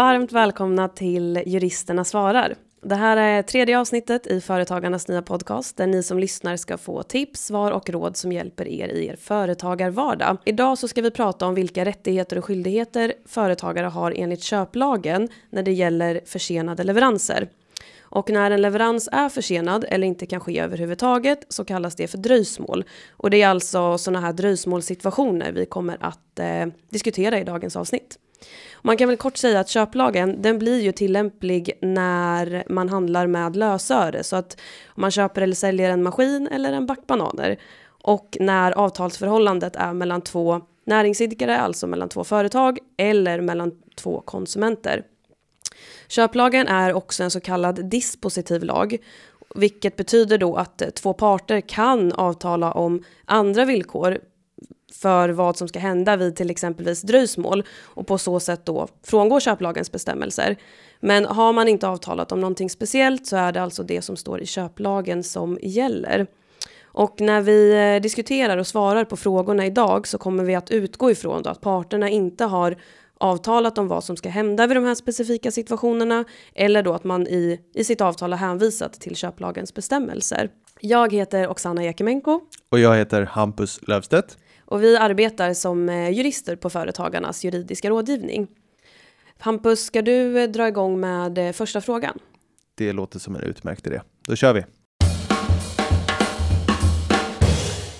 Varmt välkomna till Juristerna svarar. Det här är tredje avsnittet i Företagarnas nya podcast där ni som lyssnar ska få tips, svar och råd som hjälper er i er företagarvardag. Idag så ska vi prata om vilka rättigheter och skyldigheter företagare har enligt köplagen när det gäller försenade leveranser. Och när en leverans är försenad eller inte kan ske överhuvudtaget så kallas det för dröjsmål. Och det är alltså sådana här dröjsmålssituationer vi kommer att eh, diskutera i dagens avsnitt. Man kan väl kort säga att köplagen den blir ju tillämplig när man handlar med lösöre. Så att om man köper eller säljer en maskin eller en back bananer. Och när avtalsförhållandet är mellan två näringsidkare, alltså mellan två företag eller mellan två konsumenter. Köplagen är också en så kallad dispositiv lag, vilket betyder då att två parter kan avtala om andra villkor för vad som ska hända vid till exempelvis dröjsmål och på så sätt då frångå köplagens bestämmelser. Men har man inte avtalat om någonting speciellt så är det alltså det som står i köplagen som gäller. Och när vi eh, diskuterar och svarar på frågorna idag så kommer vi att utgå ifrån att parterna inte har avtalat om vad som ska hända vid de här specifika situationerna eller då att man i, i sitt avtal har hänvisat till köplagens bestämmelser. Jag heter Oksana Jekemenko. Och jag heter Hampus Löfstedt. Och vi arbetar som eh, jurister på Företagarnas juridiska rådgivning. Hampus, ska du eh, dra igång med eh, första frågan? Det låter som en utmärkt idé. Då kör vi.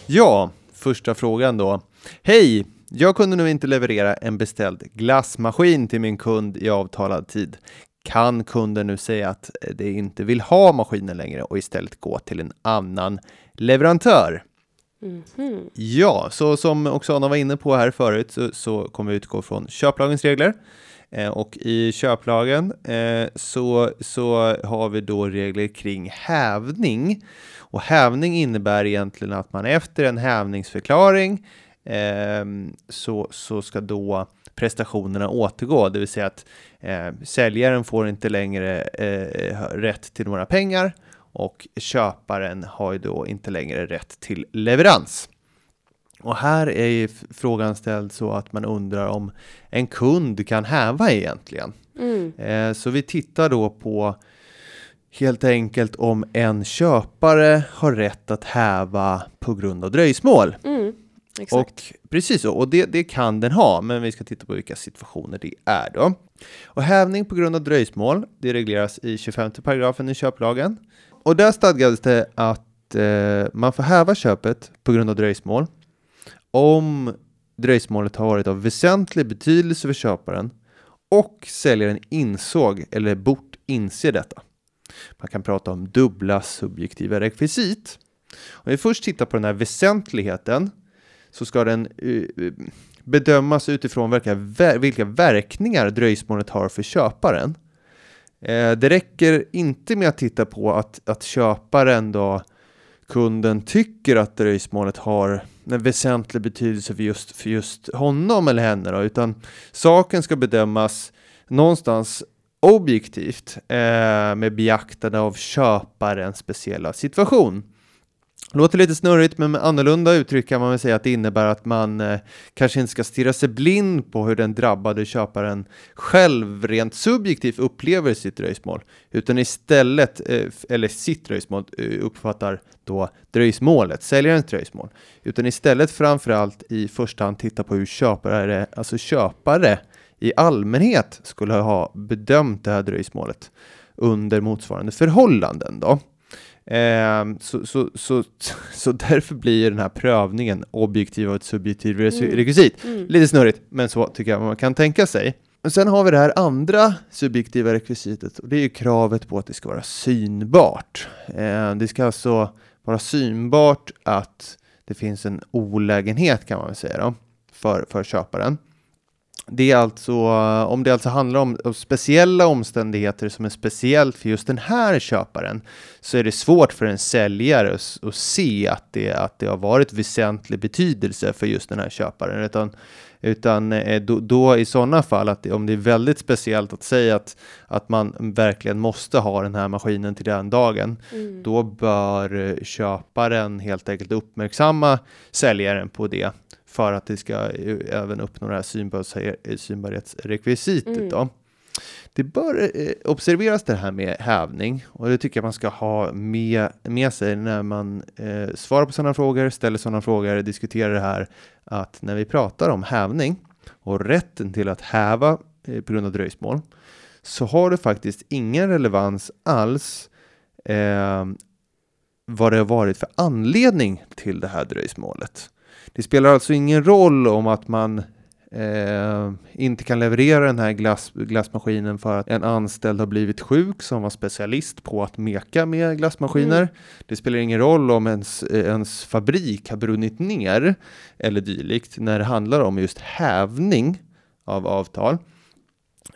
Ja, första frågan då. Hej! Jag kunde nu inte leverera en beställd glassmaskin till min kund i avtalad tid. Kan kunden nu säga att de inte vill ha maskinen längre och istället gå till en annan leverantör? Mm -hmm. Ja, så som Oksana var inne på här förut så, så kommer vi utgå från köplagens regler. Eh, och i köplagen eh, så, så har vi då regler kring hävning. Och hävning innebär egentligen att man efter en hävningsförklaring eh, så, så ska då prestationerna återgå, det vill säga att eh, säljaren får inte längre eh, rätt till några pengar och köparen har ju då inte längre rätt till leverans. Och här är ju frågan ställd så att man undrar om en kund kan häva egentligen. Mm. Eh, så vi tittar då på helt enkelt om en köpare har rätt att häva på grund av dröjsmål. Mm, och precis så, och det, det kan den ha, men vi ska titta på vilka situationer det är då. Och hävning på grund av dröjsmål, det regleras i 25 paragrafen i köplagen. Och där stadgades det att eh, man får häva köpet på grund av dröjsmål om dröjsmålet har varit av väsentlig betydelse för köparen och säljaren insåg eller bort inse detta. Man kan prata om dubbla subjektiva rekvisit. Om vi först tittar på den här väsentligheten så ska den eh, bedömas utifrån vilka verkningar dröjsmålet har för köparen. Eh, det räcker inte med att titta på att, att köparen då, kunden, tycker att dröjsmålet har en väsentlig betydelse för just, för just honom eller henne, då, utan saken ska bedömas någonstans objektivt eh, med beaktande av köparens speciella situation. Låter lite snurrigt, men med annorlunda uttryck kan man väl säga att det innebär att man eh, kanske inte ska stirra sig blind på hur den drabbade köparen själv rent subjektivt upplever sitt dröjsmål, utan istället, eh, eller sitt dröjsmål, eh, uppfattar då dröjsmålet, säljarens dröjsmål, utan istället framförallt i första hand titta på hur köpare, alltså köpare i allmänhet skulle ha bedömt det här dröjsmålet under motsvarande förhållanden då. Eh, så, så, så, så därför blir den här prövningen objektiv och ett subjektivt mm. rekvisit. Mm. Lite snurrigt, men så tycker jag man kan tänka sig. Och sen har vi det här andra subjektiva rekvisitet och det är ju kravet på att det ska vara synbart. Eh, det ska alltså vara synbart att det finns en olägenhet kan man väl säga då, för, för köparen. Det är alltså, om det alltså handlar om, om speciella omständigheter som är speciellt för just den här köparen så är det svårt för en säljare att, att se att det, att det har varit väsentlig betydelse för just den här köparen. Utan, utan eh, då, då i sådana fall, att om det är väldigt speciellt att säga att, att man verkligen måste ha den här maskinen till den dagen, mm. då bör köparen helt enkelt uppmärksamma säljaren på det för att det ska även uppnå det här synbarhetsrekvisitet. Mm. Då. Det bör eh, observeras det här med hävning och det tycker jag man ska ha med, med sig när man eh, svarar på sådana frågor, ställer sådana frågor, diskuterar det här att när vi pratar om hävning och rätten till att häva eh, på grund av dröjsmål så har det faktiskt ingen relevans alls eh, vad det har varit för anledning till det här dröjsmålet. Det spelar alltså ingen roll om att man eh, inte kan leverera den här glass, glassmaskinen för att en anställd har blivit sjuk som var specialist på att meka med glassmaskiner. Mm. Det spelar ingen roll om ens, ens fabrik har brunnit ner eller dylikt när det handlar om just hävning av avtal.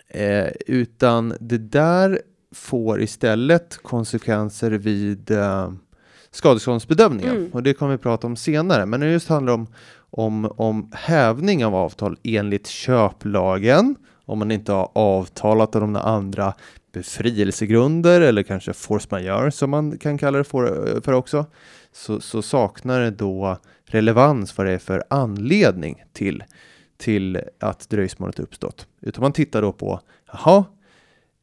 Eh, utan det där får istället konsekvenser vid eh, skadeståndsbedömningen. Mm. Och det kommer vi prata om senare. Men när det just handlar om, om, om hävning av avtal enligt köplagen, om man inte har avtalat om några andra befrielsegrunder eller kanske force majeure som man kan kalla det för, för också, så, så saknar det då relevans vad det är för anledning till, till att dröjsmålet uppstått. Utan man tittar då på, jaha,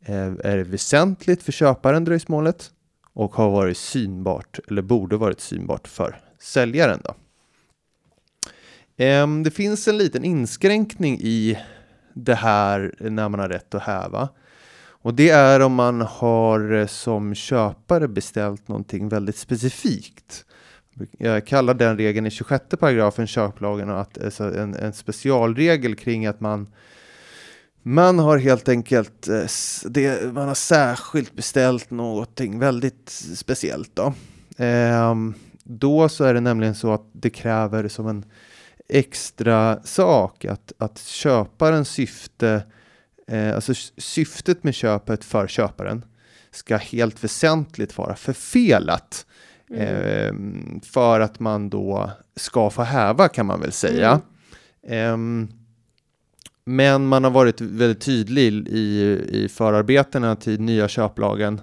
eh, är det väsentligt för köparen dröjsmålet? Och har varit synbart eller borde varit synbart för säljaren. Då. Ehm, det finns en liten inskränkning i det här när man har rätt att häva. Och det är om man har eh, som köpare beställt någonting väldigt specifikt. Jag kallar den regeln i 26 paragrafen köplagen att alltså en, en specialregel kring att man man har helt enkelt eh, det, man har särskilt beställt någonting väldigt speciellt. Då. Eh, då så är det nämligen så att det kräver som en extra sak att, att köparens syfte, eh, alltså syftet med köpet för köparen ska helt väsentligt vara förfelat. Mm. Eh, för att man då ska få häva kan man väl säga. Mm. Eh, men man har varit väldigt tydlig i, i förarbetena till nya köplagen.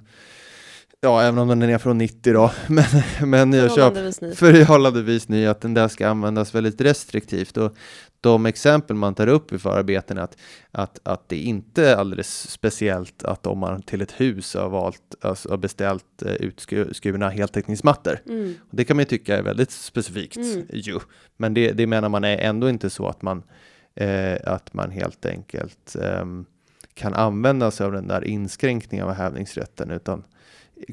Ja, även om den är från 90 då, men, men nya köp, förhållandevis ny, att den där ska användas väldigt restriktivt. Och de exempel man tar upp i förarbetena att, att, att det inte är alldeles speciellt att om man till ett hus har valt, alltså har beställt uh, utskurna heltäckningsmattor. Mm. Det kan man ju tycka är väldigt specifikt mm. ju, men det, det menar man är ändå inte så att man eh, att man helt enkelt eh, kan använda sig av den där inskränkningen av hävningsrätten, utan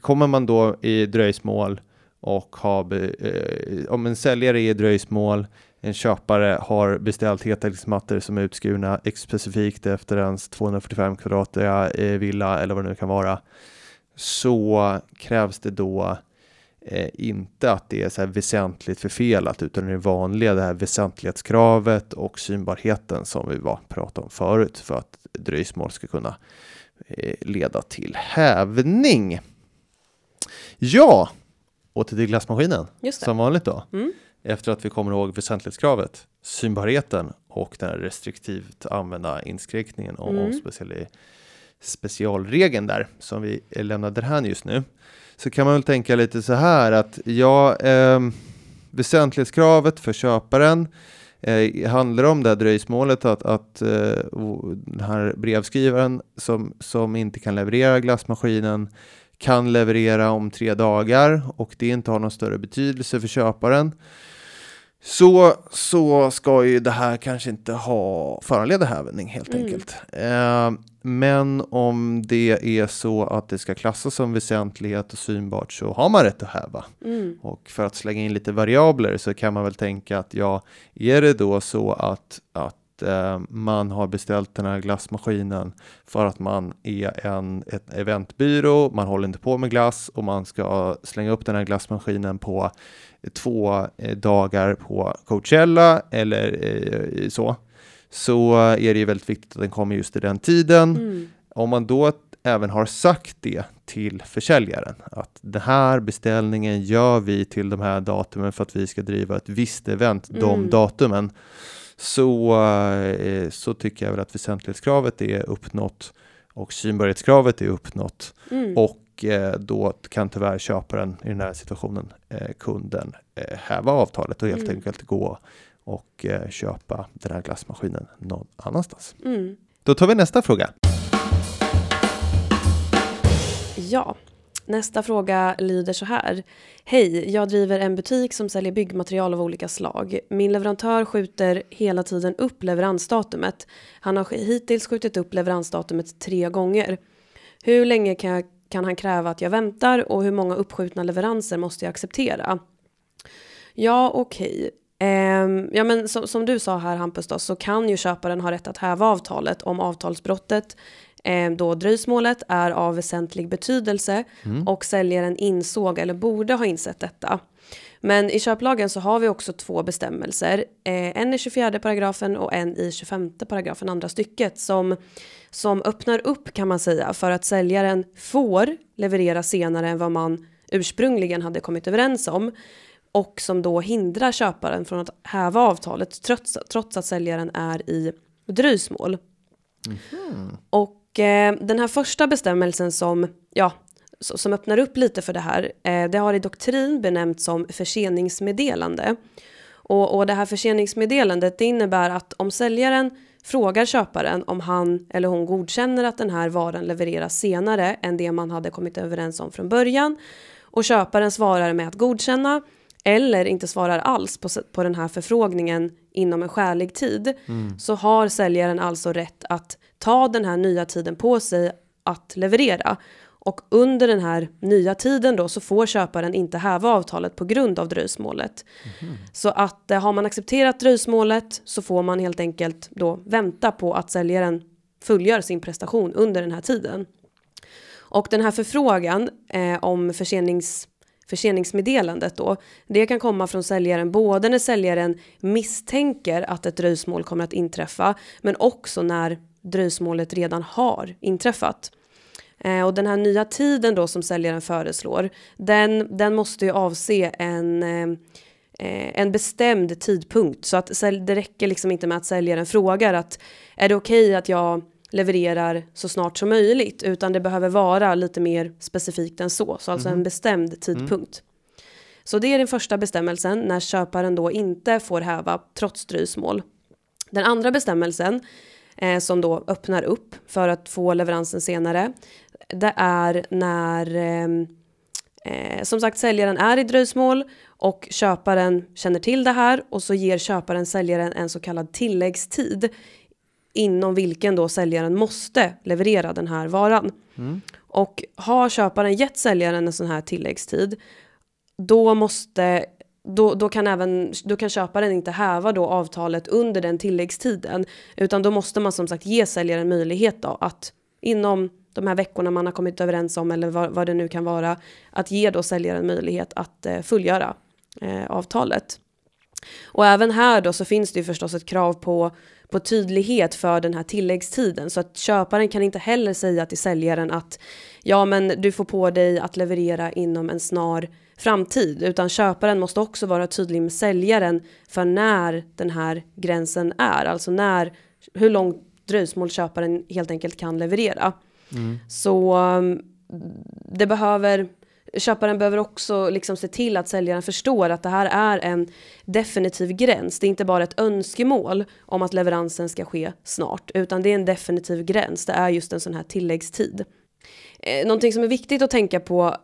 kommer man då i dröjsmål och har, eh, om en säljare är i dröjsmål, en köpare har beställt heltäckningsmattor som är utskurna specifikt efter ens 245 kvadratiga eh, villa eller vad det nu kan vara, så krävs det då eh, inte att det är så här väsentligt förfelat utan det vanliga det här väsentlighetskravet och synbarheten som vi var pratade om förut för att dröjsmål ska kunna eh, leda till hävning. Ja, åter till glassmaskinen som vanligt då. Mm. Efter att vi kommer ihåg väsentlighetskravet, synbarheten och den restriktivt använda inskränkningen om, mm specialregeln där som vi lämnar därhän just nu så kan man väl tänka lite så här att ja, eh, väsentlighetskravet för köparen eh, handlar om det här dröjsmålet att, att eh, den här brevskrivaren som, som inte kan leverera glassmaskinen kan leverera om tre dagar och det inte har någon större betydelse för köparen så, så ska ju det här kanske inte ha föranleda hävning helt mm. enkelt. Eh, men om det är så att det ska klassas som väsentlighet och synbart så har man rätt att häva. Mm. Och för att slänga in lite variabler så kan man väl tänka att ja, är det då så att, att eh, man har beställt den här glassmaskinen för att man är en ett eventbyrå, man håller inte på med glass och man ska slänga upp den här glassmaskinen på två eh, dagar på Coachella eller eh, så, så är det ju väldigt viktigt att den kommer just i den tiden. Mm. Om man då även har sagt det till försäljaren att den här beställningen gör vi till de här datumen för att vi ska driva ett visst event mm. de datumen. Så, eh, så tycker jag väl att väsentlighetskravet är uppnått och synbarhetskravet är uppnått mm. och och eh, då kan tyvärr köparen i den här situationen, eh, kunden, eh, häva avtalet och helt mm. enkelt gå och köpa den här glassmaskinen någon annanstans. Mm. Då tar vi nästa fråga. Ja, nästa fråga lyder så här. Hej, jag driver en butik som säljer byggmaterial av olika slag. Min leverantör skjuter hela tiden upp leveransdatumet. Han har hittills skjutit upp leveransdatumet tre gånger. Hur länge kan, jag, kan han kräva att jag väntar och hur många uppskjutna leveranser måste jag acceptera? Ja, okej. Um, ja, men som, som, du sa här Hampus då, så kan ju köparen ha rätt att häva avtalet om avtalsbrottet eh, då dröjsmålet är av väsentlig betydelse mm. och säljaren insåg eller borde ha insett detta. Men i köplagen så har vi också två bestämmelser, eh, en i 24 paragrafen och en i 25 paragrafen andra stycket som, som öppnar upp kan man säga för att säljaren får leverera senare än vad man ursprungligen hade kommit överens om och som då hindrar köparen från att häva avtalet trots, trots att säljaren är i dröjsmål. Mm. Och eh, den här första bestämmelsen som, ja, som öppnar upp lite för det här, eh, det har i doktrin benämnts som förseningsmeddelande. Och, och det här förseningsmeddelandet det innebär att om säljaren frågar köparen om han eller hon godkänner att den här varan levereras senare än det man hade kommit överens om från början och köparen svarar med att godkänna eller inte svarar alls på, på den här förfrågningen inom en skälig tid mm. så har säljaren alltså rätt att ta den här nya tiden på sig att leverera. Och under den här nya tiden då så får köparen inte häva avtalet på grund av dröjsmålet. Mm. Så att eh, har man accepterat dröjsmålet så får man helt enkelt då vänta på att säljaren fullgör sin prestation under den här tiden. Och den här förfrågan eh, om försenings förseningsmeddelandet då, det kan komma från säljaren både när säljaren misstänker att ett dröjsmål kommer att inträffa, men också när dröjsmålet redan har inträffat. Eh, och den här nya tiden då som säljaren föreslår, den, den måste ju avse en eh, en bestämd tidpunkt så att det räcker liksom inte med att säljaren frågar att är det okej okay att jag levererar så snart som möjligt utan det behöver vara lite mer specifikt än så, så alltså mm. en bestämd tidpunkt. Mm. Så det är den första bestämmelsen när köparen då inte får häva trots dröjsmål. Den andra bestämmelsen eh, som då öppnar upp för att få leveransen senare det är när eh, eh, som sagt säljaren är i dröjsmål och köparen känner till det här och så ger köparen säljaren en så kallad tilläggstid inom vilken då säljaren måste leverera den här varan. Mm. Och har köparen gett säljaren en sån här tilläggstid, då måste då, då, kan även, då kan köparen inte häva då avtalet under den tilläggstiden. Utan då måste man som sagt ge säljaren möjlighet då att inom de här veckorna man har kommit överens om eller vad, vad det nu kan vara, att ge då säljaren möjlighet att eh, fullgöra eh, avtalet. Och även här då så finns det ju förstås ett krav på på tydlighet för den här tilläggstiden så att köparen kan inte heller säga till säljaren att ja men du får på dig att leverera inom en snar framtid utan köparen måste också vara tydlig med säljaren för när den här gränsen är, alltså när hur långt dröjsmål köparen helt enkelt kan leverera. Mm. Så um, det behöver köparen behöver också liksom se till att säljaren förstår att det här är en definitiv gräns. Det är inte bara ett önskemål om att leveransen ska ske snart, utan det är en definitiv gräns. Det är just en sån här tilläggstid. Eh, någonting som är viktigt att tänka på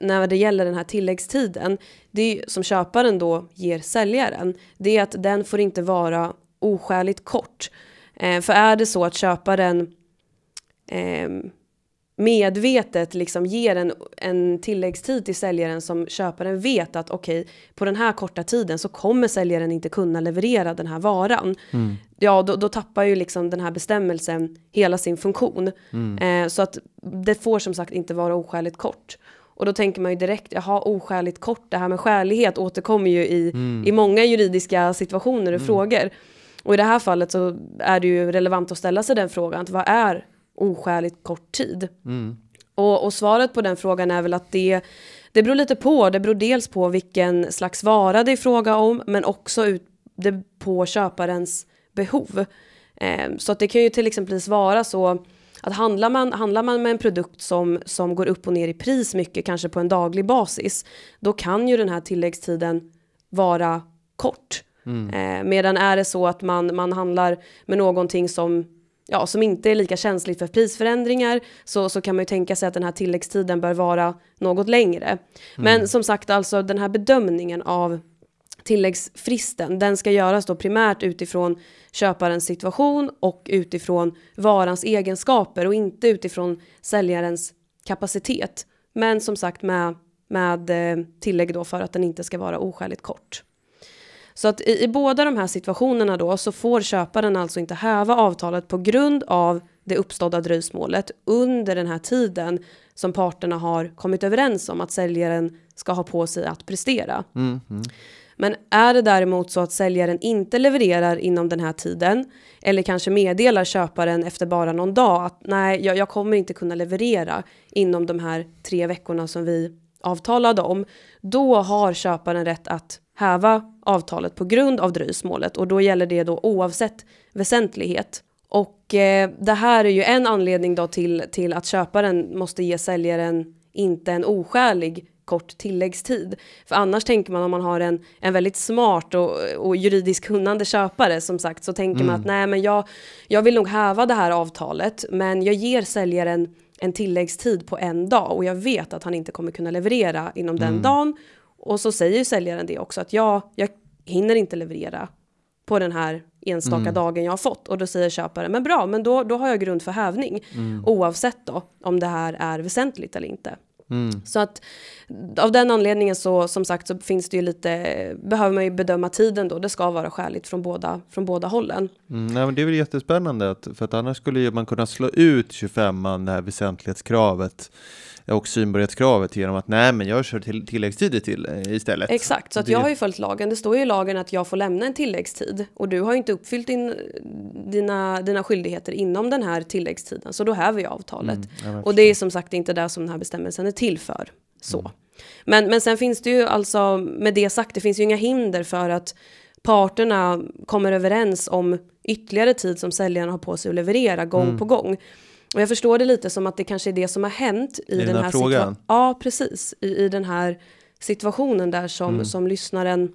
när det gäller den här tilläggstiden, det är som köparen då ger säljaren, det är att den får inte vara oskäligt kort. Eh, för är det så att köparen eh, medvetet liksom ger en, en tilläggstid till säljaren som köparen vet att okej, okay, på den här korta tiden så kommer säljaren inte kunna leverera den här varan. Mm. Ja, då, då, tappar ju liksom den här bestämmelsen hela sin funktion. Mm. Eh, så att det får som sagt inte vara oskäligt kort. Och då tänker man ju direkt, jaha oskäligt kort, det här med skälighet återkommer ju i, mm. i många juridiska situationer och mm. frågor. Och i det här fallet så är det ju relevant att ställa sig den frågan, vad är oskäligt kort tid? Mm. Och, och, svaret på den frågan är väl att det, det beror lite på. Det beror dels på vilken slags vara det är fråga om, men också ut, det på köparens behov. Eh, så att det kan ju till exempel vara så att handlar man, handlar man med en produkt som, som går upp och ner i pris mycket, kanske på en daglig basis, då kan ju den här tilläggstiden vara kort. Mm. Eh, medan är det så att man, man handlar med någonting som ja, som inte är lika känsligt för prisförändringar så, så kan man ju tänka sig att den här tilläggstiden bör vara något längre. Men som sagt, alltså den här bedömningen av tilläggsfristen, den ska göras då primärt utifrån köparens situation och utifrån varans egenskaper och inte utifrån säljarens kapacitet. Men som sagt med, med eh, tillägg då för att den inte ska vara oskäligt kort. Så att i, i båda de här situationerna då så får köparen alltså inte häva avtalet på grund av det uppstådda dröjsmålet under den här tiden som parterna har kommit överens om att säljaren ska ha på sig att prestera. Mm, mm. Men är det däremot så att säljaren inte levererar inom den här tiden eller kanske meddelar köparen efter bara någon dag att nej, jag, jag kommer inte kunna leverera inom de här tre veckorna som vi avtalade om. Då har köparen rätt att häva avtalet på grund av dröjsmålet och då gäller det då oavsett väsentlighet. Och eh, det här är ju en anledning då till, till att köparen måste ge säljaren inte en oskälig kort tilläggstid. För annars tänker man om man har en, en väldigt smart och, och juridiskt kunnande köpare som sagt så tänker man att nej men jag, jag vill nog häva det här avtalet men jag ger säljaren en tilläggstid på en dag och jag vet att han inte kommer kunna leverera inom den dagen. Och så säger säljaren det också att jag, jag hinner inte leverera på den här enstaka dagen jag har fått. Och då säger köparen, men bra, men då, då har jag grund för hävning. Oavsett då om det här är väsentligt eller inte. Så att av den anledningen så som sagt så finns det ju lite, behöver man ju bedöma tiden då. Det ska vara skäligt från båda, från båda hållen. Mm, nej, men det är väl jättespännande, att, för att annars skulle ju man kunna slå ut 25an, det här väsentlighetskravet och synbarhetskravet genom att nej, men jag kör till, tilläggstider till eh, istället. Exakt, så att Det- jag har ju följt lagen. Det står ju i lagen att jag får lämna en tilläggstid och du har ju inte uppfyllt din, dina, dina skyldigheter inom den här tilläggstiden, så då häver jag avtalet. Mm, ja, men och det är som sagt inte det som den här bestämmelsen är till för. Så. Mm. Men, men sen finns det ju alltså, med det sagt, det finns ju inga hinder för att parterna kommer överens om ytterligare tid som säljaren har på sig att leverera gång Mm. på gång. Och jag förstår det lite som att det kanske är det som har hänt i, den den här frågan? Ja, precis. I, I den här situationen där som, Mm. som lyssnaren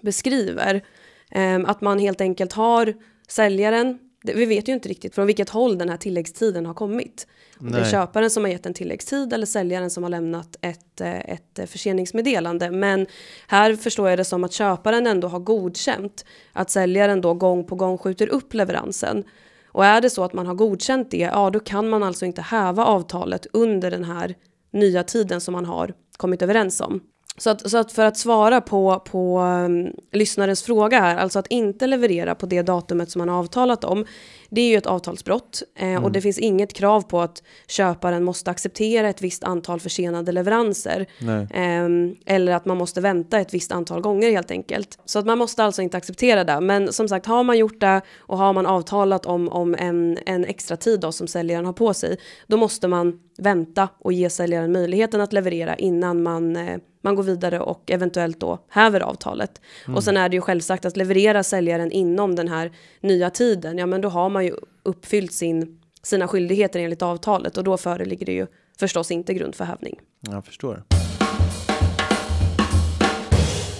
beskriver. Ehm, att man helt enkelt har säljaren, det, vi vet ju inte riktigt från vilket håll den här tilläggstiden har kommit. Om det är köparen som har gett en tilläggstid eller säljaren som har lämnat ett, eh, ett eh, förseningsmeddelande. Men här förstår jag det som att köparen ändå har godkänt att säljaren då gång på gång skjuter upp leveransen. Och är det så att man har godkänt det, ja då kan man alltså inte häva avtalet under den här nya tiden som man har kommit överens om. Så att, så att för att svara på, på um, lyssnarens fråga här, alltså att inte leverera på det datumet som man har avtalat om, det är ju ett avtalsbrott eh, och det finns inget krav på att köparen måste acceptera ett visst antal försenade leveranser. Ehm, eller att man måste vänta ett visst antal gånger helt enkelt. Så att man måste alltså inte acceptera det. Men som sagt, har man gjort det och har man avtalat om, om en, en extra tid då, som säljaren har på sig, då måste man vänta och ge säljaren möjligheten att leverera innan man, eh, man går vidare och eventuellt då häver avtalet. Och sen är det ju självsagt att leverera säljaren inom den här nya tiden, ja men då har man ju uppfyllt sin, sina skyldigheter enligt avtalet och då föreligger det ju förstås inte grund för hävning. Jag förstår.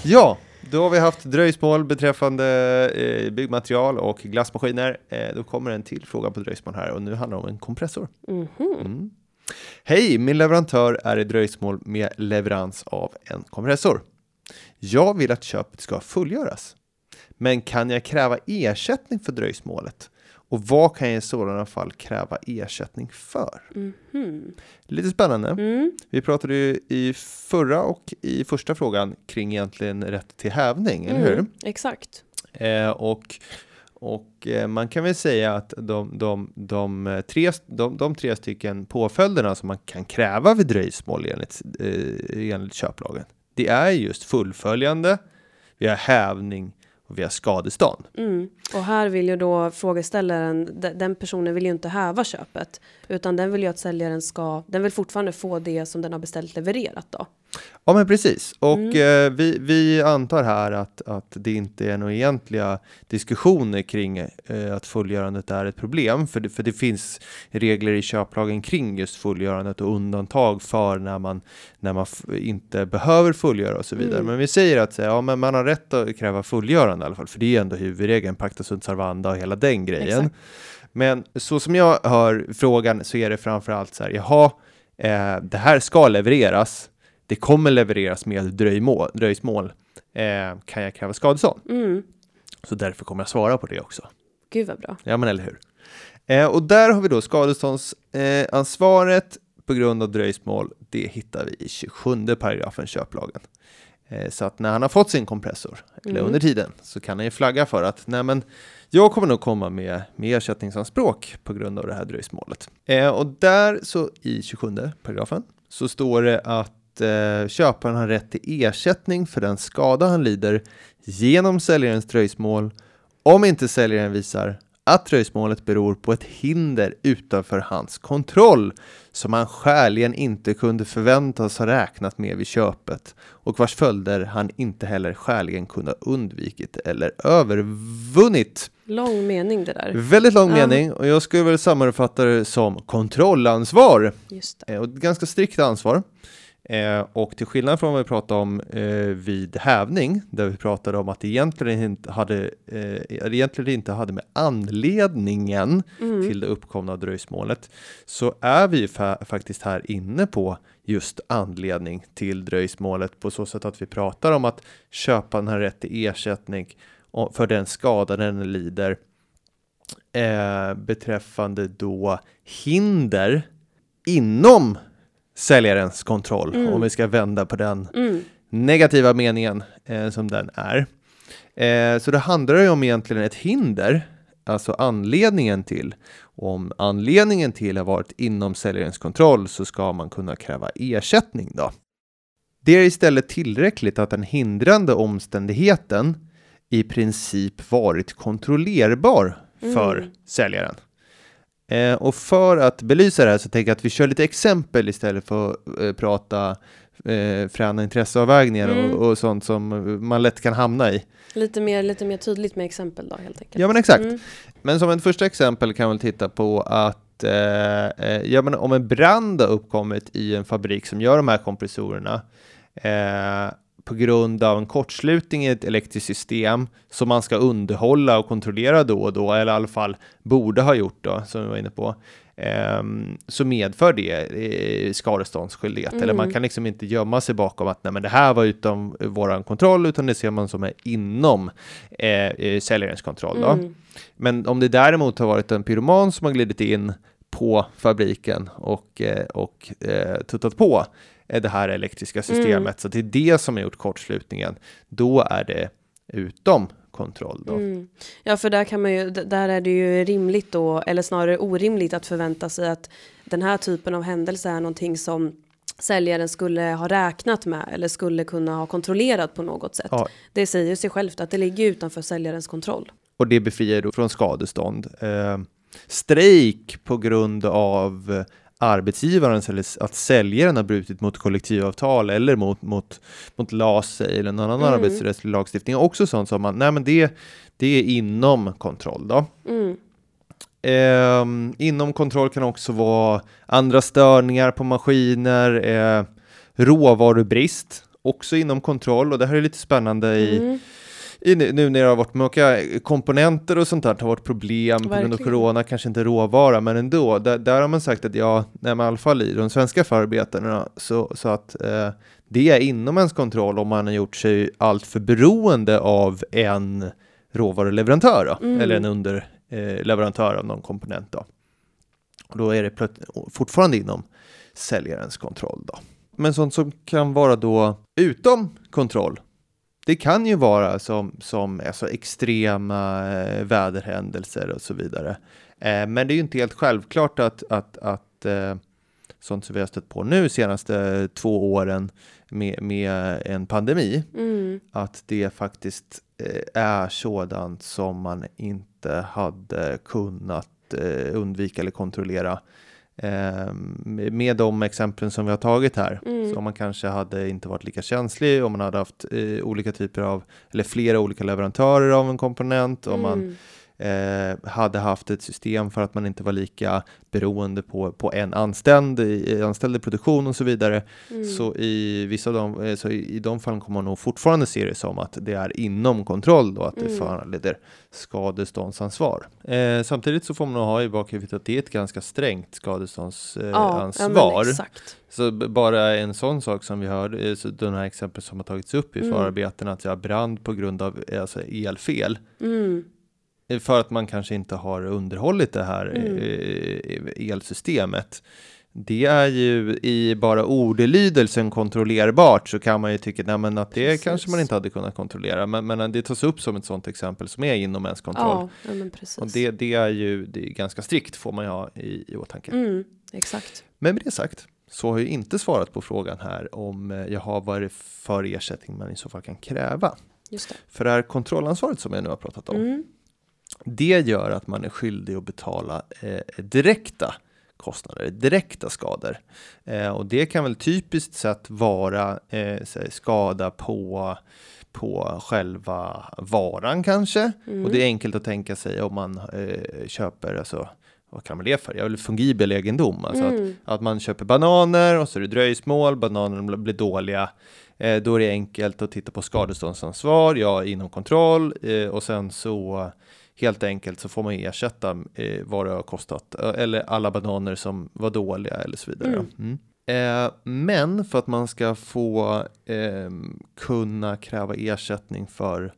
Ja, då har vi haft dröjsmål beträffande eh, byggmaterial och glassmaskiner. Eh, då kommer en till fråga på dröjsmål här och nu handlar det om en kompressor. Mm. Hej, min leverantör är i dröjsmål med leverans av en kompressor. Jag vill att köpet ska fullgöras. Men kan jag kräva ersättning för dröjsmålet? Och vad kan jag i sådana fall kräva ersättning för? Lite spännande. Mm. Vi pratade ju i förra och i första frågan kring egentligen rätt till hävning, eller hur? Mm, exakt. Eh, och och eh, man kan väl säga att de, de, de, eh, tre, de, de tre stycken påföljderna som man kan kräva vid dröjsmål enligt, eh, enligt köplagen, det är just fullföljande, vi har hävning och vi har skadestånd. Mm. Och här vill ju då frågeställaren, den personen vill ju inte häva köpet, utan den vill ju att säljaren ska, den vill fortfarande få det som den har beställt levererat då. Ja, men precis. Och Mm. eh, vi, vi antar här att, att det inte är några egentliga diskussioner kring eh, att fullgörandet är ett problem, för det, för det finns regler i köplagen kring just fullgörandet och undantag för när man, när man inte behöver fullgöra och så vidare. Mm. Men vi säger att så ja, men man har rätt att kräva fullgörande i alla fall, för det är ändå huvudregeln, pacta sunt servanda och hela den grejen. Exakt. Men så som jag hör frågan så är det framför allt så här, jaha, eh, det här ska levereras, det kommer levereras med dröjmål, dröjsmål, eh, kan jag kräva skadestånd? Mm. Så därför kommer jag svara på det också. Gud vad bra. Ja, men eller hur? Eh, och där har vi då skadeståndsansvaret eh, ansvaret på grund av dröjsmål. Det hittar vi i 27 paragrafen köplagen. Eh, så att när han har fått sin kompressor, eller Mm. under tiden, så kan han ju flagga för att nej men jag kommer nog komma med, med ersättningsanspråk på grund av det här dröjsmålet. Eh, och där så i 27 paragrafen så står det att eh, köparen har rätt till ersättning för den skada han lider genom säljarens dröjsmål om inte säljaren visar att dröjsmålet beror på ett hinder utanför hans kontroll som han skäligen inte kunde förväntas ha räknat med vid köpet och vars följder han inte heller skäligen kunde ha undvikit eller övervunnit. Lång mening det där. Väldigt lång Ja. mening och jag skulle väl sammanfatta det som kontrollansvar. Just det. Eh, Och ett ganska strikt ansvar. Eh, och till skillnad från vad vi pratade om eh, vid hävning, där vi pratade om att det egentligen inte hade, eh, egentligen inte hade med anledningen Mm. till det uppkomna dröjsmålet, så är vi fa- faktiskt här inne på just anledning till dröjsmålet på så sätt att vi pratar om att köparen har rätt till ersättning för den skada den lider eh, beträffande då hinder inom säljarens kontroll, Mm. om vi ska vända på den Mm. negativa meningen eh, som den är. Eh, så det handlar ju om egentligen ett hinder, alltså anledningen till. Om anledningen till har varit inom säljarens kontroll så ska man kunna kräva ersättning då. Det är istället tillräckligt att den hindrande omständigheten i princip varit kontrollerbar för Mm. säljaren. Eh, och för att belysa det här så tänker jag att vi kör lite exempel istället för att eh, prata eh, fräna intresseavvägningar Mm. och, och sånt som man lätt kan hamna i. Lite, mer, lite mer tydligt med exempel då helt enkelt. Ja men exakt. Mm. Men som ett första exempel kan väl titta på att eh, eh, ja, men om en brand har uppkommit i en fabrik som gör de här kompressorerna eh, på grund av en kortslutning i ett elektriskt system som man ska underhålla och kontrollera då och då, eller i alla fall borde ha gjort då, som vi var inne på, ehm, så medför det eh, skadeståndsskyldighet. Eller man Mm. kan liksom inte gömma sig bakom att nej, men det här var utom våran kontroll, utan det ser man som är inom eh, eh, säljarens kontroll. Mm. Men om det däremot har varit en pyroman som har glidit in på fabriken och, eh, och eh, tuttat på det här elektriska systemet, Mm. så det är det som har gjort kortslutningen, då är det utom kontroll. Då. Mm. Ja, för där kan man ju, där är det ju rimligt då, eller snarare orimligt att förvänta sig att den här typen av händelse är någonting som säljaren skulle ha räknat med eller skulle kunna ha kontrollerat på något sätt. Ja. Det säger sig självt att det ligger utanför säljarens kontroll. Och det befriar då från skadestånd. Eh, strejk på grund av arbetsgivarens eller att säljaren har brutit mot kollektivavtal eller mot, mot, mot LAS eller någon annan Mm. arbetsrättslig lagstiftning. Också sånt som man, nej men det, det är inom kontroll då. Mm. Ehm, inom kontroll kan också vara andra störningar på maskiner, eh, råvarubrist, också inom kontroll och det här är lite spännande i, Mm. I nu när det har varit mycket komponenter och sånt där, det har varit problem på grund av corona, kanske inte råvara, men ändå, där, där har man sagt att ja, nej, men i alla fall i de svenska förarbetena, så, så att eh, det är inom ens kontroll om man har gjort sig allt för beroende av en råvaruleverantör då, Mm. eller en underleverantör av någon komponent. Då. Och då är det plöt- fortfarande inom säljarens kontroll. Då. Men sånt som kan vara då utom kontroll, det kan ju vara som, som alltså extrema eh, väderhändelser och så vidare. Eh, men det är ju inte helt självklart att, att, att eh, sånt som vi har stött på nu senaste två åren med, med en pandemi, Mm. att det faktiskt är sådant som man inte hade kunnat undvika eller kontrollera eh, med de exemplen som vi har tagit här. Mm. Så om man kanske hade inte varit lika känslig, om man hade haft eh, olika typer av, eller flera olika leverantörer av en komponent, om man Mm. Eh, hade haft ett system för att man inte var lika beroende på, på en anställd, i, anställd i produktion och så vidare. Mm. Så i vissa av de, eh, så i, i de fallen kommer man nog fortfarande se det som att det är inom kontroll då, att det Mm. föranleder skadeståndsansvar. Eh, samtidigt så får man nog ha i bakhuvudet att det är ett ganska strängt ja, skadeståndsansvar. ja, men exakt. Så bara en sån sak som vi hörde, eh, så de här exempel som har tagits upp i Mm. förarbetena, att jag brand på grund av eh, alltså elfel. Mm. Eh, För att man kanske inte har underhållit det här Mm. eh, elsystemet. Det är ju i bara ordalydelsen kontrollerbart så kan man ju tycka nej, men att det Precis. kanske man inte hade kunnat kontrollera. Men, men det tas upp som ett sådant exempel som är inom ens kontroll. Ja. Och det, det är ju det är ganska strikt får man ju ha i, i åtanke. Mm, exakt. Men med det sagt så har jag inte svarat på frågan här om eh, jag har vad det för ersättning man i så fall kan kräva. Just det. För det här kontrollansvaret som jag nu har pratat om, Mm. Det gör att man är skyldig att betala eh, direkta kostnader, direkta skador. Eh, och det kan väl typiskt sett vara eh, skada på, på själva varan kanske. Mm. Och det är enkelt att tänka sig om man eh, köper, alltså, vad kan man det för? Jag vill fungibel egendom. Alltså att, Mm. att man köper bananer och så är det dröjsmål, bananerna blir dåliga. Eh, då är det enkelt att titta på skadeståndsansvar, ja inom kontroll eh, och sen så helt enkelt så får man ersätta eh, vad det har kostat eller alla bananer som var dåliga eller så vidare. Mm. Mm. Eh, men för att man ska få eh, kunna kräva ersättning för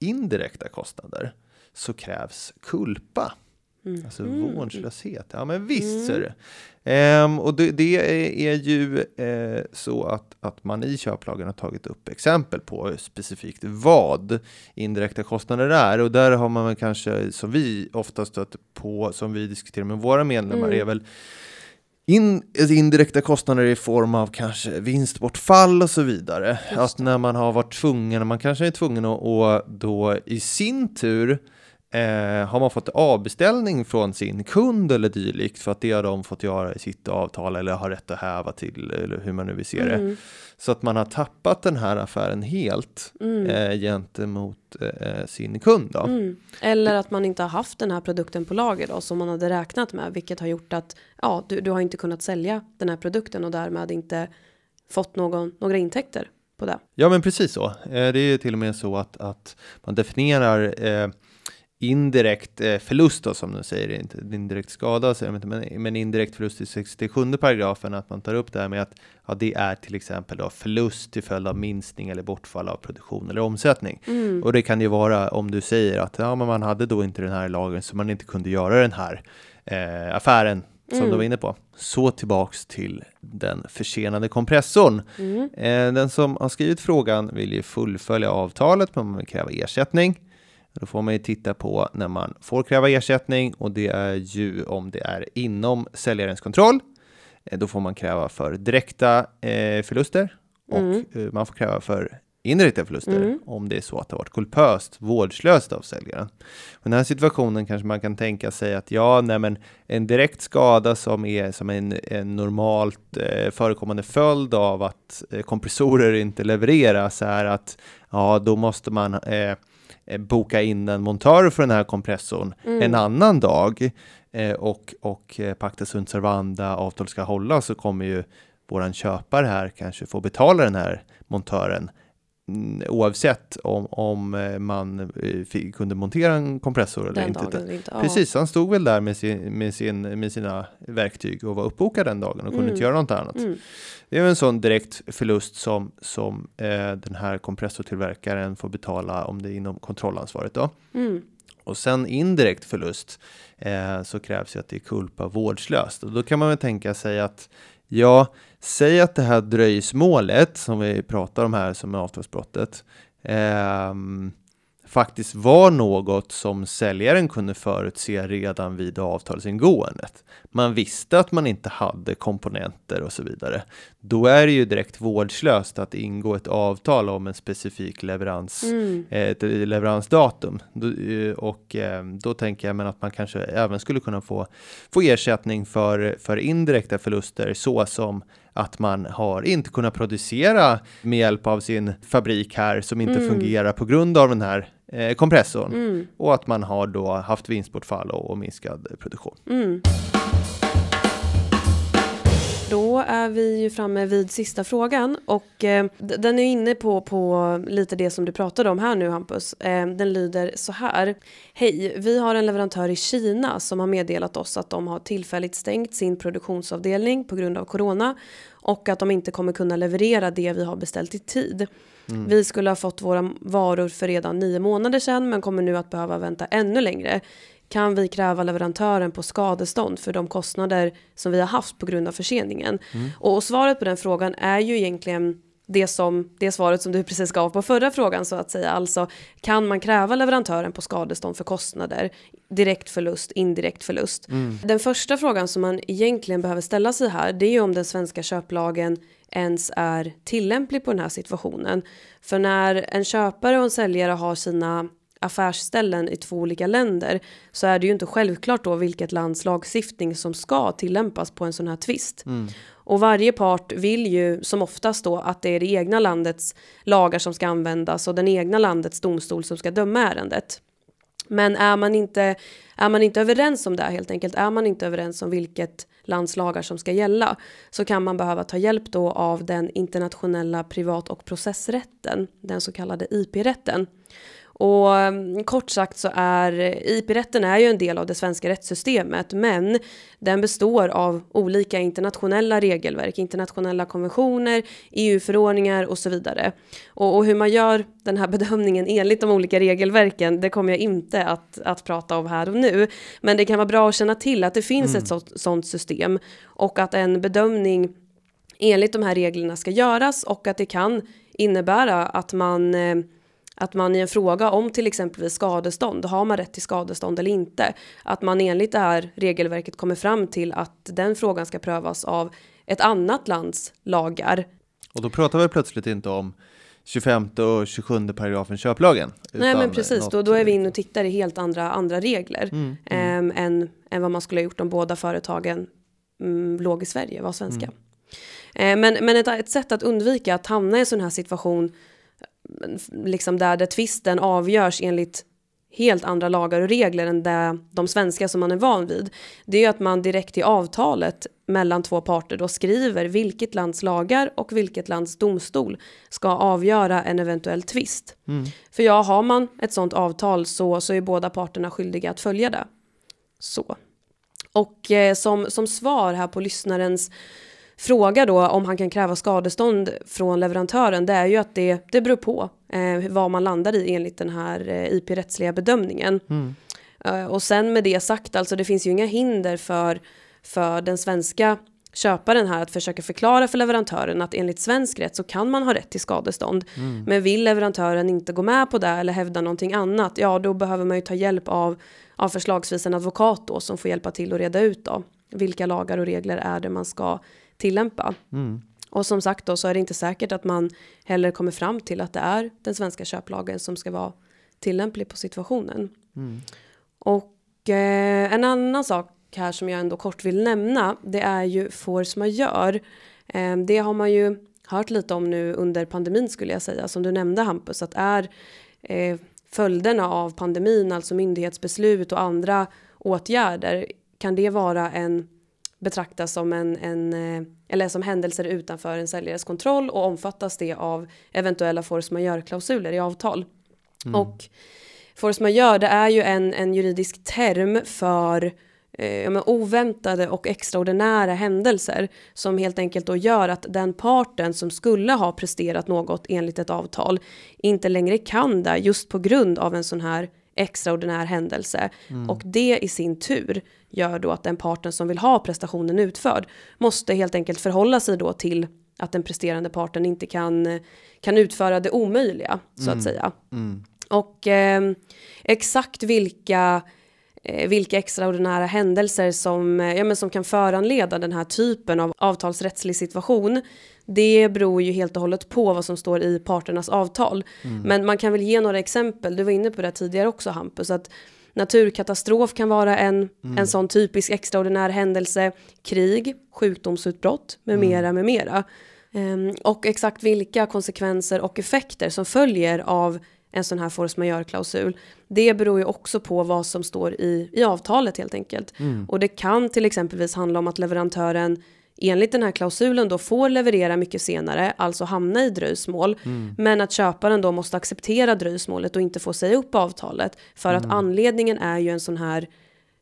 indirekta kostnader så krävs kulpa. Mm. Alltså Mm. vårdslöshet. Ja men visst Mm. ser du. Ehm, och det, det är, ju eh, så att, att man i köplagen har tagit upp exempel på specifikt vad indirekta kostnader är. Och där har man väl kanske, som vi ofta stött på, som vi diskuterar med våra medlemmar, Mm. är väl in, alltså indirekta kostnader i form av kanske vinstbortfall och så vidare. Att när man har varit tvungen, man kanske är tvungen att, att då i sin tur Eh, har man fått avbeställning från sin kund eller dylikt för att det har de fått göra i sitt avtal eller har rätt att häva till eller hur man nu vill se det. Mm. Så att man har tappat den här affären helt Mm. eh, gentemot eh, sin kund. Mm. Eller att man inte har haft den här produkten på lager då, som man hade räknat med, vilket har gjort att ja, du, du har inte kunnat sälja den här produkten och därmed inte fått någon, några intäkter på det. Ja men precis så. Eh, det är ju till och med så att, att man definierar eh, indirekt eh, förlust då, som du säger, inte indirekt skada, säger inte, men, men indirekt förlust i 67 paragrafen, att man tar upp det här med att ja, det är till exempel då förlust till följd av minskning eller bortfall av produktion eller omsättning. Mm. Och det kan ju vara om du säger att ja, men man hade då inte den här lagen så man inte kunde göra den här eh, affären som Mm. du var inne på. Så tillbaks till den försenade kompressorn. Mm. Eh, Den som har skrivit frågan vill ju fullfölja avtalet, men man vill kräva ersättning. Då får man ju titta på när man får kräva ersättning och det är ju om det är inom säljarens kontroll. Eh, Då får man kräva för direkta eh, förluster och Mm. eh, man får kräva för indirekta förluster Mm. om det är så att det har varit kulpöst, vårdslöst av säljaren. I den här situationen kanske man kan tänka sig att ja, nej men en direkt skada som är som en, en normalt eh, förekommande följd av att eh, kompressorer inte levereras är att ja, då måste man eh, eh, boka in en montör för den här kompressorn Mm. en annan dag eh, och, och eh, pacta sunt servanda, avtal ska hållas så kommer ju våran köpare här kanske få betala den här montören oavsett om, om eh, man eh, fick, kunde montera en kompressor eller Den inte. Inte. Ja. Precis, han stod väl där med, sin, med, sin, med sina verktyg och var uppbokad den dagen och kunde Mm. inte göra något annat. Mm. Det är en sån direkt förlust som, som eh, den här kompressortillverkaren får betala om det är inom kontrollansvaret. Då. Mm. Och sen indirekt förlust eh, så krävs ju att det är kulpa vårdslöst. Och då kan man väl tänka sig att ja, säg att det här dröjsmålet som vi pratar om här som är avtalsbrottet ehm, faktiskt var något som säljaren kunde förutse redan vid avtalsingåendet. Man visste att man inte hade komponenter och så vidare. Då är det ju direkt vårdslöst att ingå ett avtal om en specifik leverans, mm. Eh, ett leveransdatum. Eh, och eh, då tänker jag men att man kanske även skulle kunna få, få ersättning för, för indirekta förluster så som att man har inte kunnat producera med hjälp av sin fabrik här som inte mm. fungerar på grund av den här eh, kompressorn mm. och att man har då haft vinstbortfall och, och minskad produktion. Mm. Då är vi ju framme vid sista frågan och eh, den är inne på, på lite det som du pratade om här nu Hampus. Eh, den lyder så här. Hej, vi har en leverantör i Kina som har meddelat oss att de har tillfälligt stängt sin produktionsavdelning på grund av corona och att de inte kommer kunna leverera det vi har beställt i tid. Mm. Vi skulle ha fått våra varor för redan nio månader sedan men kommer nu att behöva vänta ännu längre kan vi kräva leverantören på skadestånd för de kostnader som vi har haft på grund av förseningen? Mm. Och, svaret på den frågan är ju egentligen det, som, det svaret som du precis gav på förra frågan så att säga. Alltså kan man kräva leverantören på skadestånd för kostnader, direkt förlust, indirekt förlust. Mm. Den första frågan som man egentligen behöver ställa sig här det är ju om den svenska köplagen ens är tillämplig på den här situationen. För när en köpare och en säljare har sina affärsställen i två olika länder så är det ju inte självklart då vilket lands lagstiftning som ska tillämpas på en sån här tvist. Mm. Och varje part vill ju som oftast då att det är det egna landets lagar som ska användas och den egna landets domstol som ska döma ärendet. Men är man inte, är man inte överens om det helt enkelt, är man inte överens om vilket lands lagar som ska gälla så kan man behöva ta hjälp då av den internationella privat och processrätten, den så kallade IP-rätten. Och mm, kort sagt så är IP-rätten är ju en del av det svenska rättssystemet men den består av olika internationella regelverk, internationella konventioner, EU-förordningar och så vidare. Och, och, hur man gör den här bedömningen enligt de olika regelverken det kommer jag inte att, att prata om här och nu. Men det kan vara bra att känna till att det finns mm. ett sånt, sånt system och att en bedömning enligt de här reglerna ska göras och att det kan innebära att man eh, att man i en fråga om till exempel skadestånd, har man rätt till skadestånd eller inte, att man enligt det här regelverket kommer fram till att den frågan ska prövas av ett annat lands lagar. Och då pratar vi plötsligt inte om 25 och 27 paragrafen köplagen. Nej men precis, då, då är vi inne och tittar i helt andra, andra regler mm, mm. Eh, än, än vad man skulle ha gjort om båda företagen mm, låg i Sverige, var svenska. Mm. Eh, men men ett, ett sätt att undvika att hamna i en sån här situation liksom där, där tvisten avgörs enligt helt andra lagar och regler än det, de svenska som man är van vid. Det är ju att man direkt i avtalet mellan två parter då skriver vilket lands lagar och vilket lands domstol ska avgöra en eventuell tvist. Mm. För ja, har man ett sånt avtal så, så är båda parterna skyldiga att följa det. Så. Och eh, som, som svar här på lyssnarens fråga då om han kan kräva skadestånd från leverantören det är ju att det, det beror på eh, vad man landar i enligt den här eh, IP-rättsliga bedömningen. Mm. Uh, och sen med det sagt, alltså det finns ju inga hinder för, för den svenska köparen här att försöka förklara för leverantören att enligt svensk rätt så kan man ha rätt till skadestånd. Mm. Men vill leverantören inte gå med på det eller hävda någonting annat, ja då behöver man ju ta hjälp av, av förslagsvis en advokat då som får hjälpa till att reda ut då vilka lagar och regler är det man ska tillämpa. Mm. Och som sagt då så är det inte säkert att man heller kommer fram till att det är den svenska köplagen som ska vara tillämplig på situationen. Mm. Och eh, en annan sak här som jag ändå kort vill nämna det är ju force majeure. Eh, det har man ju hört lite om nu under pandemin skulle jag säga som du nämnde Hampus att är eh, följderna av pandemin alltså myndighetsbeslut och andra åtgärder kan det vara en betraktas som en, en eh, eller som händelser utanför en säljares kontroll och omfattas det av eventuella force majeure-klausuler i avtal. Mm. Och force majeure det är ju en, en juridisk term för eh, oväntade och extraordinära händelser som helt enkelt då gör att den parten som skulle ha presterat något enligt ett avtal inte längre kan det just på grund av en sån här extraordinär händelse mm. och det i sin tur gör då att den parten som vill ha prestationen utförd måste helt enkelt förhålla sig då till att den presterande parten inte kan, kan utföra det omöjliga så mm. att säga. Mm. Och eh, exakt vilka vilka extraordinära händelser som, eh, ja, men som kan föranleda den här typen av avtalsrättslig situation. Det beror ju helt och hållet på vad som står i parternas avtal. Mm. Men man kan väl ge några exempel, du var inne på det tidigare också Hampus, att naturkatastrof kan vara en, mm. en sån typisk extraordinär händelse, krig, sjukdomsutbrott med mm. mera, med mera. Um, och exakt vilka konsekvenser och effekter som följer av en sån här force majeure-klausul. Det beror ju också på vad som står i, i avtalet helt enkelt. Mm. Och det kan till exempelvis handla om att leverantören enligt den här klausulen då får leverera mycket senare, alltså hamna i dröjsmål, mm. men att köparen då måste acceptera dröjsmålet och inte få säga upp avtalet för mm. att anledningen är ju en sån här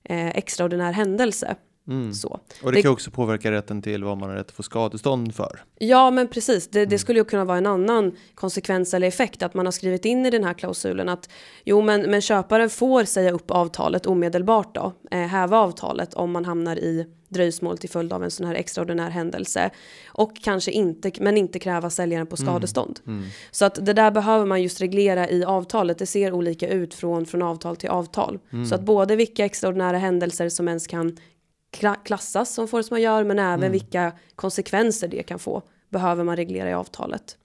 eh, extraordinär händelse. Mm. Så. Och det, det, kan också påverka rätten till vad man har rätt att få skadestånd för. Ja, men precis. Det, det mm. skulle ju kunna vara en annan konsekvens eller effekt att man har skrivit in i den här klausulen att jo, men, men köparen får säga upp avtalet omedelbart då, eh, häva avtalet om man hamnar i dröjsmål till följd av en sån här extraordinär händelse och kanske inte, men inte kräva säljaren på mm. skadestånd. Mm. Mm. Så att det där behöver man just reglera i avtalet. Det ser olika ut från, från avtal till avtal. Mm. Så att både vilka extraordinära händelser som ens kan klassas som force majeure men även mm. vilka konsekvenser det kan få behöver man reglera i avtalet.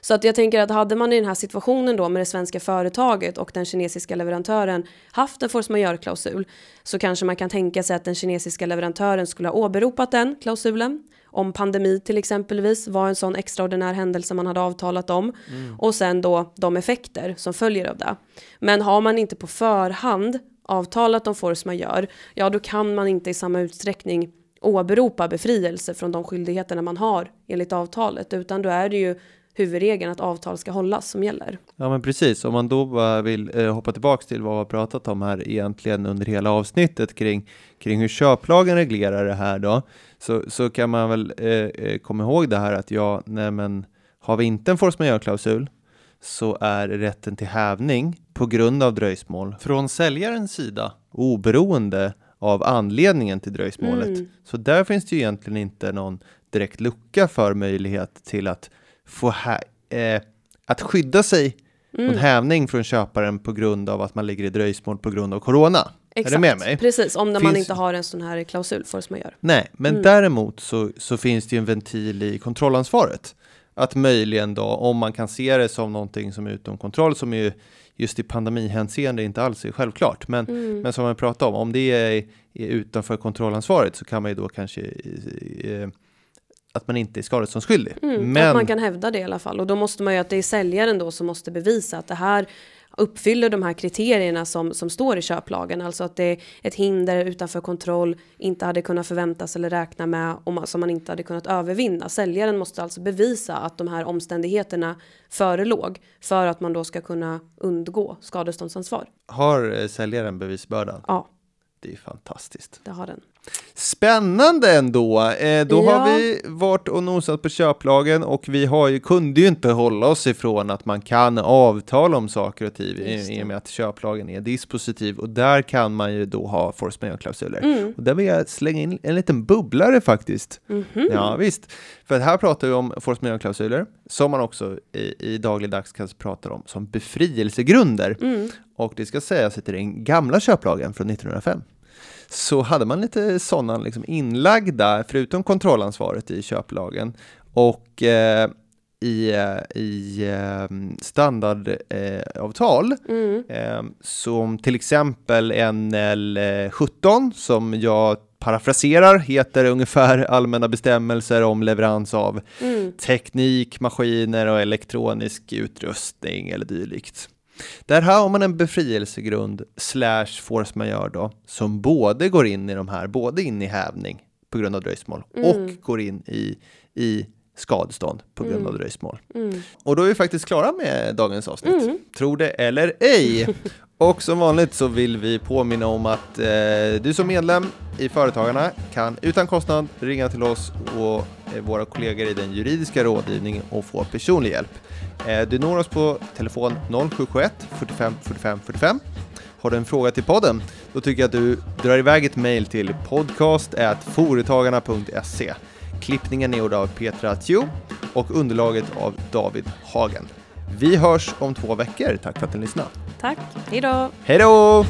Så att jag tänker att hade man i den här situationen då med det svenska företaget och den kinesiska leverantören haft en force majeure-klausul så kanske man kan tänka sig att den kinesiska leverantören skulle ha åberopat den klausulen om pandemi till exempelvis var en sån extraordinär händelse man hade avtalat om mm. och sen då de effekter som följer av det. Men har man inte på förhand avtalat om force majeure, ja då kan man inte i samma utsträckning åberopa befrielse från de skyldigheterna man har enligt avtalet, utan då är det ju huvudregeln att avtal ska hållas som gäller. Ja men precis, om man då vill eh, hoppa tillbaks till vad vi har pratat om här egentligen under hela avsnittet kring, kring hur köplagen reglerar det här då, så, så kan man väl eh, eh komma ihåg det här att ja, nej men har vi inte en force majeure-klausul så är rätten till hävning på grund av dröjsmål från säljarens sida oberoende av anledningen till dröjsmålet. Mm. Så där finns det ju egentligen inte någon direkt lucka för möjlighet till att få eh, att skydda sig mm. mot hävning från köparen på grund av att man ligger i dröjsmål på grund av corona. Exakt, är du med mig? precis, om finns... man inte har en sån här klausul force majeure. Nej, men mm. däremot så, så finns det ju en ventil i kontrollansvaret att möjligen då, om man kan se det som någonting som är utom kontroll, som är just i pandemihänseende inte alls är självklart, men, mm. men som vi pratade om, om det är, är utanför kontrollansvaret så kan man ju då kanske eh, att man inte är skadeståndsskyldig. Mm, men... Att man kan hävda det i alla fall och då måste man ju att det är säljaren då som måste bevisa att det här uppfyller de här kriterierna som, som står i köplagen. Alltså att det är ett hinder utanför kontroll, inte hade kunnat förväntas eller räkna med och som man inte hade kunnat övervinna. Säljaren måste alltså bevisa att de här omständigheterna förelåg för att man då ska kunna undgå skadeståndsansvar. Har eh, säljaren bevisbördan? Ja. Det är fantastiskt. Det har den. Spännande ändå. Eh, då ja. har vi varit och nosat på köplagen och vi har ju, kunde ju inte hålla oss ifrån att man kan avtala om saker och ting i och med att köplagen är dispositiv och där kan man ju då ha force majeure-klausuler. Mm. Och där vill jag slänga in en liten bubblare faktiskt. Mm -hmm. Ja visst, för här pratar vi om force majeure-klausuler som man också i, i dagligdags kan prata om som befrielsegrunder. Mm. Och det ska sägas att det är den gamla köplagen från 1905 så hade man lite sådana liksom inlagda, förutom kontrollansvaret i köplagen och eh, i, eh, i eh, standardavtal, mm. eh, som till exempel NL17, som jag parafraserar, heter ungefär allmänna bestämmelser om leverans av mm. teknik, maskiner och elektronisk utrustning eller dylikt. Där har man en befrielsegrund slash force majeure då, som både går in i de här, både in i hävning på grund av dröjsmål mm. och går in i, i skadestånd på grund mm. av dröjsmål. Mm. Och då är vi faktiskt klara med dagens avsnitt. Mm. Tror det eller ej. och som vanligt så vill vi påminna om att eh, du som medlem i Företagarna kan utan kostnad ringa till oss och eh, våra kollegor i den juridiska rådgivningen och få personlig hjälp. Eh, du når oss på telefon 0771 45 45 45. Har du en fråga till podden? Då tycker jag att du drar iväg ett mejl till podcast.foretagarna.se. Klippningen är gjord av Petra Tjo och underlaget av David Hagen. Vi hörs om två veckor. Tack för att ni lyssnade. Tack, hej då! Hej då!